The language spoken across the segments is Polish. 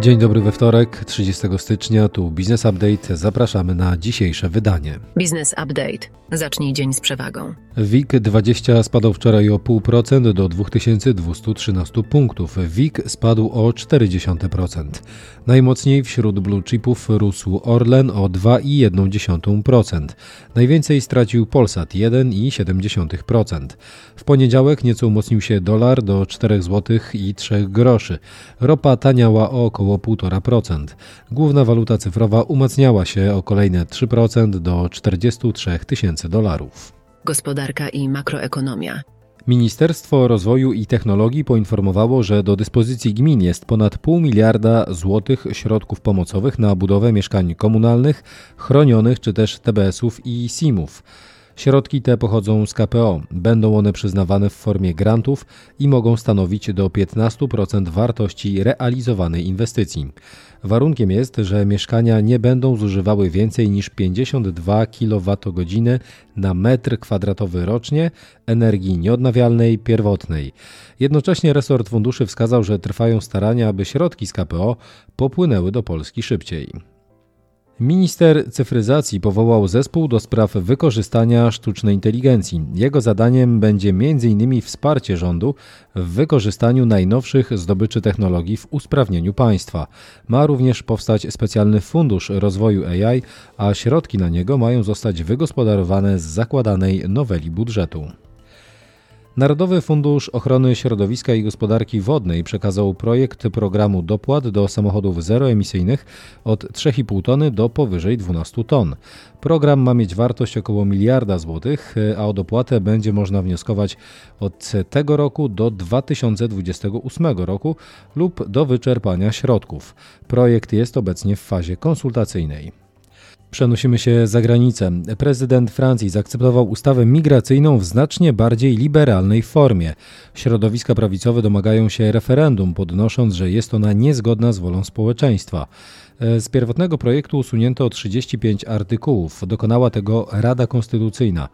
Dzień dobry we wtorek, 30 stycznia, tu Business Update. Zapraszamy na dzisiejsze wydanie. Business Update. Zacznij dzień z przewagą. WIG 20 spadł wczoraj o 0,5% do 2213 punktów. WIG spadł o 0,4%. Najmocniej wśród blue chipów rósł Orlen o 2,1%. Najwięcej stracił Polsat 1,7%. W poniedziałek nieco umocnił się dolar do 4 zł i 3 groszy. Ropa taniała o około około 1,5%. Główna waluta cyfrowa umacniała się o kolejne 3% do 43 tysięcy dolarów. Gospodarka i makroekonomia. Ministerstwo Rozwoju i Technologii poinformowało, że do dyspozycji gmin jest ponad pół miliarda złotych środków pomocowych na budowę mieszkań komunalnych, chronionych czy też TBS-ów i SIM-ów. Środki te pochodzą z KPO. Będą one przyznawane w formie grantów i mogą stanowić do 15% wartości realizowanej inwestycji. Warunkiem jest, że mieszkania nie będą zużywały więcej niż 52 kWh na metr kwadratowy rocznie energii nieodnawialnej pierwotnej. Jednocześnie resort funduszy wskazał, że trwają starania, aby środki z KPO popłynęły do Polski szybciej. Minister cyfryzacji powołał zespół do spraw wykorzystania sztucznej inteligencji. Jego zadaniem będzie m.in. wsparcie rządu w wykorzystaniu najnowszych zdobyczy technologii w usprawnieniu państwa. Ma również powstać specjalny fundusz rozwoju AI, a środki na niego mają zostać wygospodarowane z zakładanej noweli budżetu. Narodowy Fundusz Ochrony Środowiska i Gospodarki Wodnej przekazał projekt programu dopłat do samochodów zeroemisyjnych od 3,5 tony do powyżej 12 ton. Program ma mieć wartość około miliarda złotych, a o dopłatę będzie można wnioskować od tego roku do 2028 roku lub do wyczerpania środków. Projekt jest obecnie w fazie konsultacyjnej. Przenosimy się za granicę. Prezydent Francji zaakceptował ustawę migracyjną w znacznie bardziej liberalnej formie. Środowiska prawicowe domagają się referendum, podnosząc, że jest ona niezgodna z wolą społeczeństwa. Z pierwotnego projektu usunięto 35 artykułów. Dokonała tego Rada Konstytucyjna.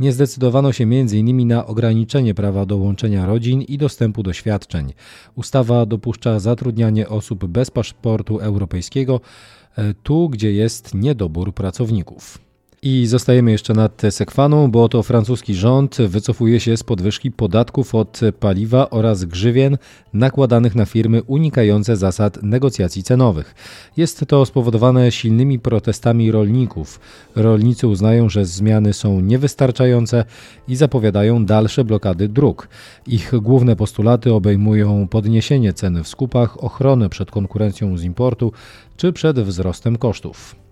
Nie zdecydowano się m.in. na ograniczenie prawa do łączenia rodzin i dostępu do świadczeń. Ustawa dopuszcza zatrudnianie osób bez paszportu europejskiego E, tu, gdzie jest niedobór pracowników. I zostajemy jeszcze nad Sekwaną, bo to francuski rząd wycofuje się z podwyżki podatków od paliwa oraz grzywien nakładanych na firmy unikające zasad negocjacji cenowych. Jest to spowodowane silnymi protestami rolników. Rolnicy uznają, że zmiany są niewystarczające i zapowiadają dalsze blokady dróg. Ich główne postulaty obejmują podniesienie ceny w skupach, ochronę przed konkurencją z importu czy przed wzrostem kosztów.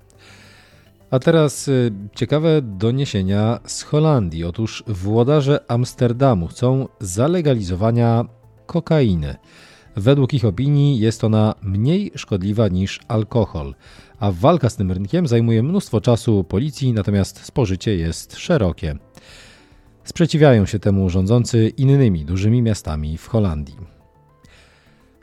A teraz y, ciekawe doniesienia z Holandii. Otóż włodarze Amsterdamu chcą zalegalizowania kokainy. Według ich opinii jest ona mniej szkodliwa niż alkohol, a walka z tym rynkiem zajmuje mnóstwo czasu policji, natomiast spożycie jest szerokie. Sprzeciwiają się temu rządzący innymi dużymi miastami w Holandii.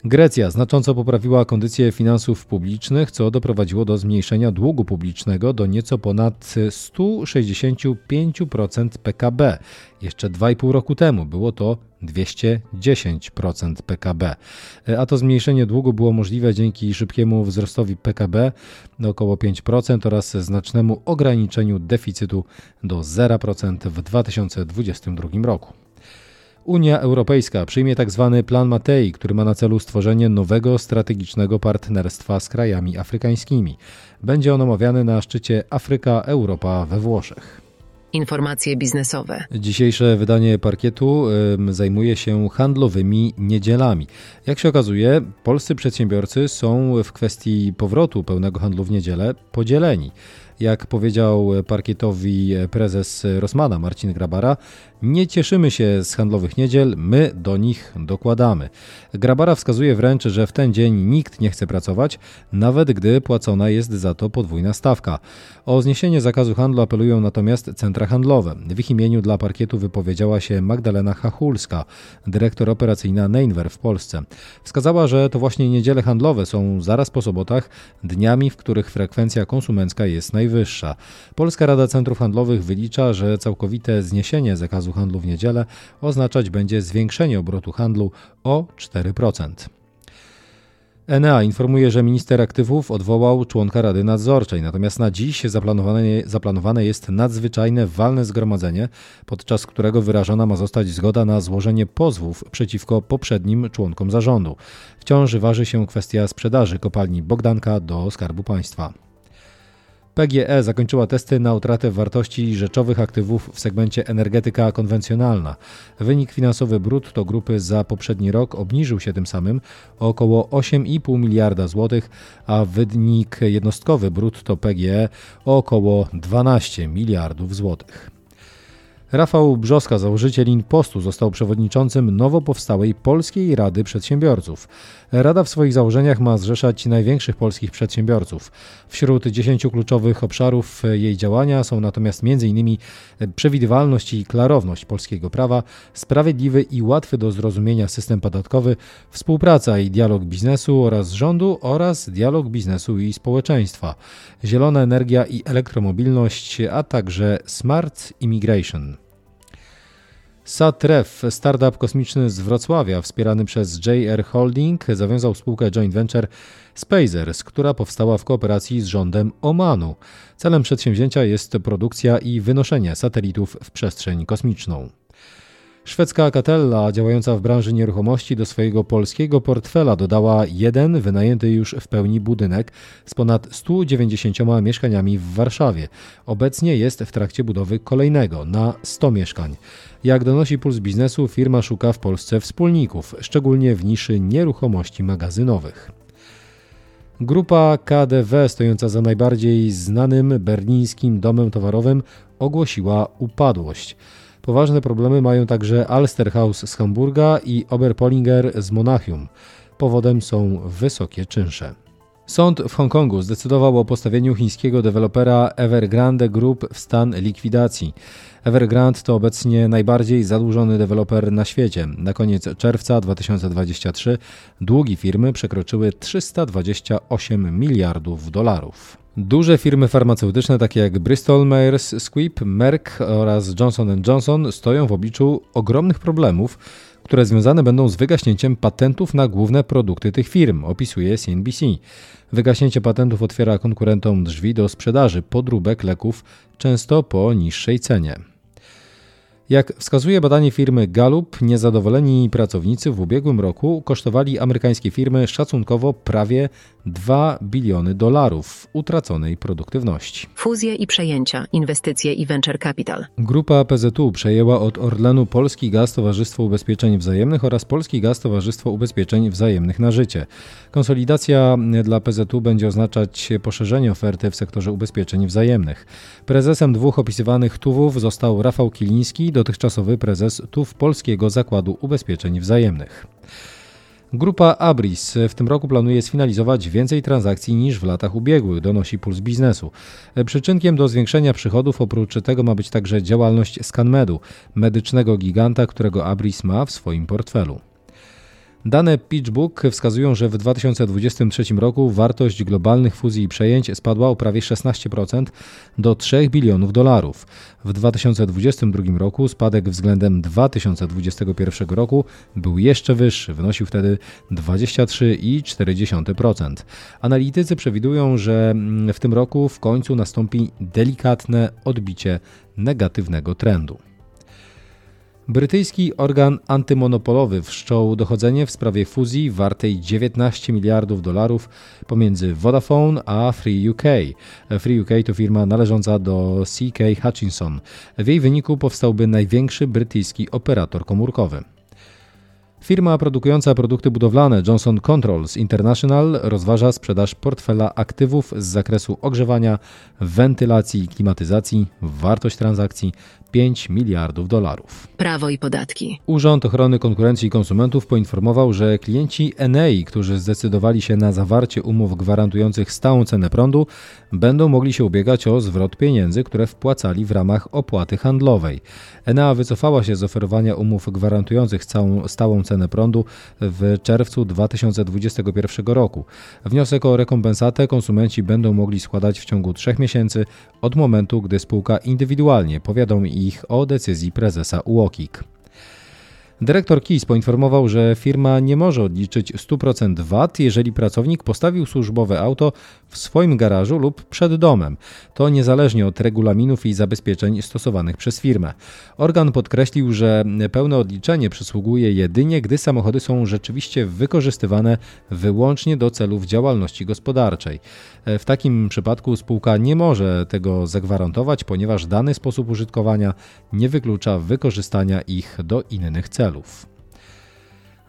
Grecja znacząco poprawiła kondycję finansów publicznych, co doprowadziło do zmniejszenia długu publicznego do nieco ponad 165% PKB. Jeszcze 2,5 roku temu było to 210% PKB. A to zmniejszenie długu było możliwe dzięki szybkiemu wzrostowi PKB około 5% oraz znacznemu ograniczeniu deficytu do 0% w 2022 roku. Unia Europejska przyjmie tzw. Tak plan Matei, który ma na celu stworzenie nowego strategicznego partnerstwa z krajami afrykańskimi. Będzie on omawiany na szczycie Afryka-Europa we Włoszech. Informacje biznesowe. Dzisiejsze wydanie parkietu y, zajmuje się handlowymi niedzielami. Jak się okazuje, polscy przedsiębiorcy są w kwestii powrotu pełnego handlu w niedzielę podzieleni. Jak powiedział parkietowi prezes Rosmana Marcin Grabara, nie cieszymy się z handlowych niedziel, my do nich dokładamy. Grabara wskazuje wręcz, że w ten dzień nikt nie chce pracować, nawet gdy płacona jest za to podwójna stawka. O zniesienie zakazu handlu apelują natomiast centra handlowe. W ich imieniu dla parkietu wypowiedziała się Magdalena Hachulska, dyrektor operacyjna Neinwer w Polsce. Wskazała, że to właśnie niedziele handlowe są zaraz po sobotach dniami, w których frekwencja konsumencka jest najwyższa. Polska Rada Centrów Handlowych wylicza, że całkowite zniesienie zakazu handlu w niedzielę oznaczać będzie zwiększenie obrotu handlu o 4%. Enea informuje, że minister aktywów odwołał członka Rady Nadzorczej, natomiast na dziś zaplanowane, zaplanowane jest nadzwyczajne walne zgromadzenie, podczas którego wyrażona ma zostać zgoda na złożenie pozwów przeciwko poprzednim członkom zarządu. Wciąż waży się kwestia sprzedaży kopalni Bogdanka do Skarbu Państwa. PGE zakończyła testy na utratę wartości rzeczowych aktywów w segmencie energetyka konwencjonalna. Wynik finansowy brutto grupy za poprzedni rok obniżył się tym samym o około 8,5 miliarda złotych, a wynik jednostkowy brutto PGE o około 12 miliardów złotych. Rafał Brzoska, założyciel Inpostu, został przewodniczącym nowo powstałej Polskiej Rady Przedsiębiorców. Rada w swoich założeniach ma zrzeszać największych polskich przedsiębiorców. Wśród dziesięciu kluczowych obszarów jej działania są natomiast m.in. przewidywalność i klarowność polskiego prawa, sprawiedliwy i łatwy do zrozumienia system podatkowy, współpraca i dialog biznesu oraz rządu oraz dialog biznesu i społeczeństwa, zielona energia i elektromobilność, a także smart immigration. Satref, startup kosmiczny z Wrocławia, wspierany przez JR Holding, zawiązał spółkę joint venture Spacers, która powstała w kooperacji z rządem Omanu. Celem przedsięwzięcia jest produkcja i wynoszenie satelitów w przestrzeń kosmiczną. Szwedzka Catella, działająca w branży nieruchomości, do swojego polskiego portfela dodała jeden wynajęty już w pełni budynek z ponad 190 mieszkaniami w Warszawie. Obecnie jest w trakcie budowy kolejnego na 100 mieszkań. Jak donosi Puls Biznesu, firma szuka w Polsce wspólników, szczególnie w niszy nieruchomości magazynowych. Grupa KDW, stojąca za najbardziej znanym berlińskim domem towarowym, ogłosiła upadłość. Poważne problemy mają także Alsterhaus z Hamburga i Oberpolinger z Monachium. Powodem są wysokie czynsze. Sąd w Hongkongu zdecydował o postawieniu chińskiego dewelopera Evergrande Group w stan likwidacji. Evergrande to obecnie najbardziej zadłużony deweloper na świecie. Na koniec czerwca 2023 długi firmy przekroczyły 328 miliardów dolarów. Duże firmy farmaceutyczne takie jak Bristol Myers Squibb, Merck oraz Johnson Johnson stoją w obliczu ogromnych problemów, które związane będą z wygaśnięciem patentów na główne produkty tych firm, opisuje CNBC. Wygaśnięcie patentów otwiera konkurentom drzwi do sprzedaży podróbek leków, często po niższej cenie. Jak wskazuje badanie firmy Gallup, niezadowoleni pracownicy w ubiegłym roku kosztowali amerykańskie firmy szacunkowo prawie 2 biliony dolarów utraconej produktywności. Fuzje i przejęcia, inwestycje i venture capital. Grupa PZU przejęła od Orlenu Polski Gaz Towarzystwo Ubezpieczeń Wzajemnych oraz Polski Gaz Towarzystwo Ubezpieczeń Wzajemnych na życie. Konsolidacja dla PZU będzie oznaczać poszerzenie oferty w sektorze ubezpieczeń wzajemnych. Prezesem dwóch opisywanych tuwów został Rafał Kiliński, dotychczasowy prezes TUW Polskiego Zakładu Ubezpieczeń Wzajemnych. Grupa Abris w tym roku planuje sfinalizować więcej transakcji niż w latach ubiegłych, donosi Puls Biznesu. Przyczynkiem do zwiększenia przychodów oprócz tego ma być także działalność ScanMedu, medycznego giganta, którego Abris ma w swoim portfelu. Dane PitchBook wskazują, że w 2023 roku wartość globalnych fuzji i przejęć spadła o prawie 16% do 3 bilionów dolarów. W 2022 roku spadek względem 2021 roku był jeszcze wyższy, wynosił wtedy 23,4%. Analitycy przewidują, że w tym roku w końcu nastąpi delikatne odbicie negatywnego trendu. Brytyjski organ antymonopolowy wszczął dochodzenie w sprawie fuzji wartej 19 miliardów dolarów pomiędzy Vodafone a Free UK. Free UK to firma należąca do CK Hutchinson. W jej wyniku powstałby największy brytyjski operator komórkowy. Firma produkująca produkty budowlane Johnson Controls International rozważa sprzedaż portfela aktywów z zakresu ogrzewania, wentylacji i klimatyzacji. Wartość transakcji 5 miliardów dolarów. Prawo i podatki. Urząd Ochrony Konkurencji i Konsumentów poinformował, że klienci Enei, którzy zdecydowali się na zawarcie umów gwarantujących stałą cenę prądu, będą mogli się ubiegać o zwrot pieniędzy, które wpłacali w ramach opłaty handlowej. Enea wycofała się z oferowania umów gwarantujących całą, stałą cenę prądu w czerwcu 2021 roku. Wniosek o rekompensatę konsumenci będą mogli składać w ciągu trzech miesięcy od momentu, gdy spółka indywidualnie powiadomi ich o decyzji prezesa UOKiK. Dyrektor KIS poinformował, że firma nie może odliczyć 100% VAT, jeżeli pracownik postawił służbowe auto w swoim garażu lub przed domem. To niezależnie od regulaminów i zabezpieczeń stosowanych przez firmę. Organ podkreślił, że pełne odliczenie przysługuje jedynie, gdy samochody są rzeczywiście wykorzystywane wyłącznie do celów działalności gospodarczej. W takim przypadku spółka nie może tego zagwarantować, ponieważ dany sposób użytkowania nie wyklucza wykorzystania ich do innych celów celów.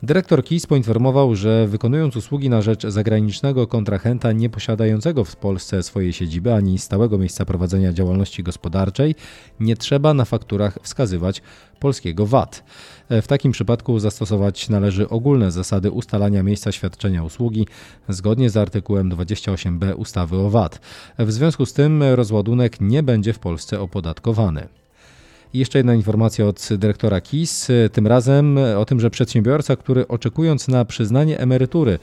Dyrektor KIS poinformował, że wykonując usługi na rzecz zagranicznego kontrahenta nie posiadającego w Polsce swojej siedziby ani stałego miejsca prowadzenia działalności gospodarczej, nie trzeba na fakturach wskazywać polskiego VAT. W takim przypadku zastosować należy ogólne zasady ustalania miejsca świadczenia usługi zgodnie z artykułem 28b ustawy o VAT. W związku z tym rozładunek nie będzie w Polsce opodatkowany. I jeszcze jedna informacja od dyrektora KIS, tym razem o tym, że przedsiębiorca, który oczekując na przyznanie emerytury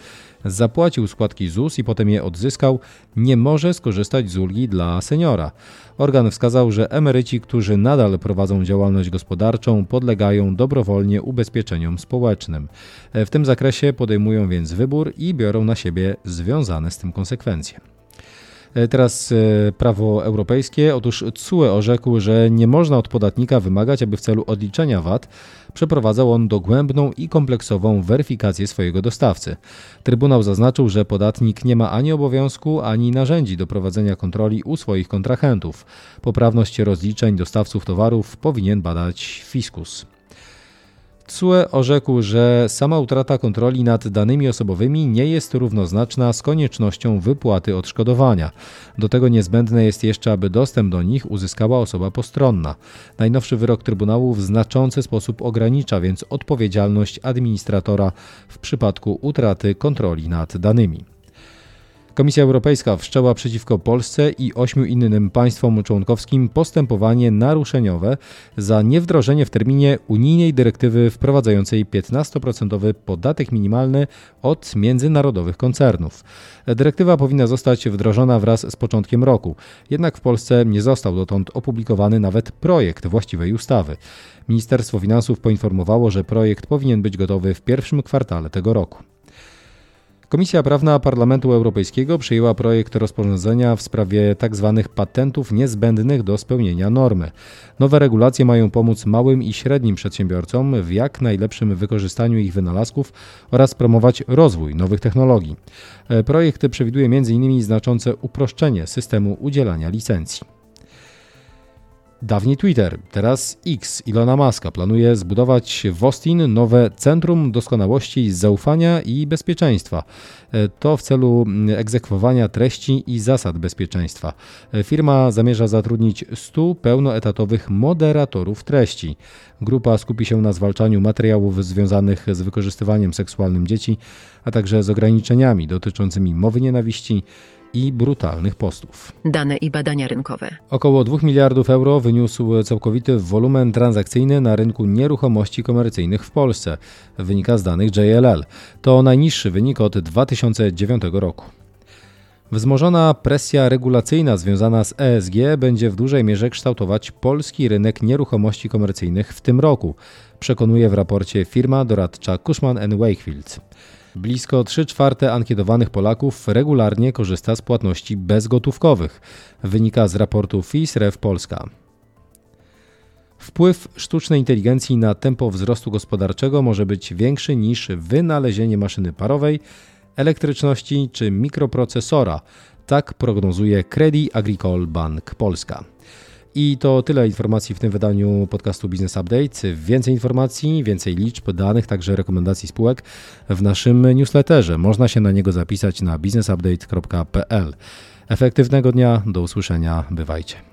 zapłacił składki ZUS i potem je odzyskał, nie może skorzystać z ulgi dla seniora. Organ wskazał, że emeryci, którzy nadal prowadzą działalność gospodarczą, podlegają dobrowolnie ubezpieczeniom społecznym. W tym zakresie podejmują więc wybór i biorą na siebie związane z tym konsekwencje. E, teraz e, prawo europejskie. Otóż CUE orzekł, że nie można od podatnika wymagać, aby w celu odliczenia VAT przeprowadzał on dogłębną i kompleksową weryfikację swojego dostawcy. Trybunał zaznaczył, że podatnik nie ma ani obowiązku, ani narzędzi do prowadzenia kontroli u swoich kontrahentów. Poprawność rozliczeń dostawców towarów powinien badać fiskus. TSUE orzekł, że sama utrata kontroli nad danymi osobowymi nie jest równoznaczna z koniecznością wypłaty odszkodowania. Do tego niezbędne jest jeszcze, aby dostęp do nich uzyskała osoba postronna. Najnowszy wyrok Trybunału w znaczący sposób ogranicza więc odpowiedzialność administratora w przypadku utraty kontroli nad danymi. Komisja Europejska wszczęła przeciwko Polsce i ośmiu innym państwom członkowskim postępowanie naruszeniowe za niewdrożenie w terminie unijnej dyrektywy wprowadzającej 15% podatek minimalny od międzynarodowych koncernów. Dyrektywa powinna zostać wdrożona wraz z początkiem roku, jednak w Polsce nie został dotąd opublikowany nawet projekt właściwej ustawy. Ministerstwo Finansów poinformowało, że projekt powinien być gotowy w pierwszym kwartale tego roku. Komisja Prawna Parlamentu Europejskiego przyjęła projekt rozporządzenia w sprawie tzw. Tak patentów niezbędnych do spełnienia normy. Nowe regulacje mają pomóc małym i średnim przedsiębiorcom w jak najlepszym wykorzystaniu ich wynalazków oraz promować rozwój nowych technologii. E, projekt przewiduje m.in. znaczące uproszczenie systemu udzielania licencji. Dawniej Twitter, teraz X Ilona Muska planuje zbudować w Austin nowe Centrum Doskonałości Zaufania i Bezpieczeństwa. E, to w celu mm, egzekwowania treści i zasad bezpieczeństwa. E, firma zamierza zatrudnić 100 pełnoetatowych moderatorów treści. Grupa skupi się na zwalczaniu materiałów związanych z wykorzystywaniem seksualnym dzieci, a także z ograniczeniami dotyczącymi mowy nienawiści, i brutalnych postów. Dane i badania rynkowe. Około 2 miliardów euro wyniósł całkowity wolumen transakcyjny na rynku nieruchomości komercyjnych w Polsce, wynika z danych JLL. To najniższy wynik od 2009 roku. Wzmożona presja regulacyjna związana z ESG będzie w dużej mierze kształtować polski rynek nieruchomości komercyjnych w tym roku, przekonuje w raporcie firma doradcza Cushman Wakefield. Blisko 3 czwarte ankietowanych Polaków regularnie korzysta z płatności bezgotówkowych, wynika z raportu FISREF Polska. Wpływ sztucznej inteligencji na tempo wzrostu gospodarczego może być większy niż wynalezienie maszyny parowej, elektryczności czy mikroprocesora, tak prognozuje Credit Agricole Bank Polska. I to tyle informacji w tym wydaniu podcastu Business Update. Więcej informacji, więcej liczb, danych, także rekomendacji spółek w naszym newsletterze. Można się na niego zapisać na businessupdate.pl. Efektywnego dnia, do usłyszenia, bywajcie.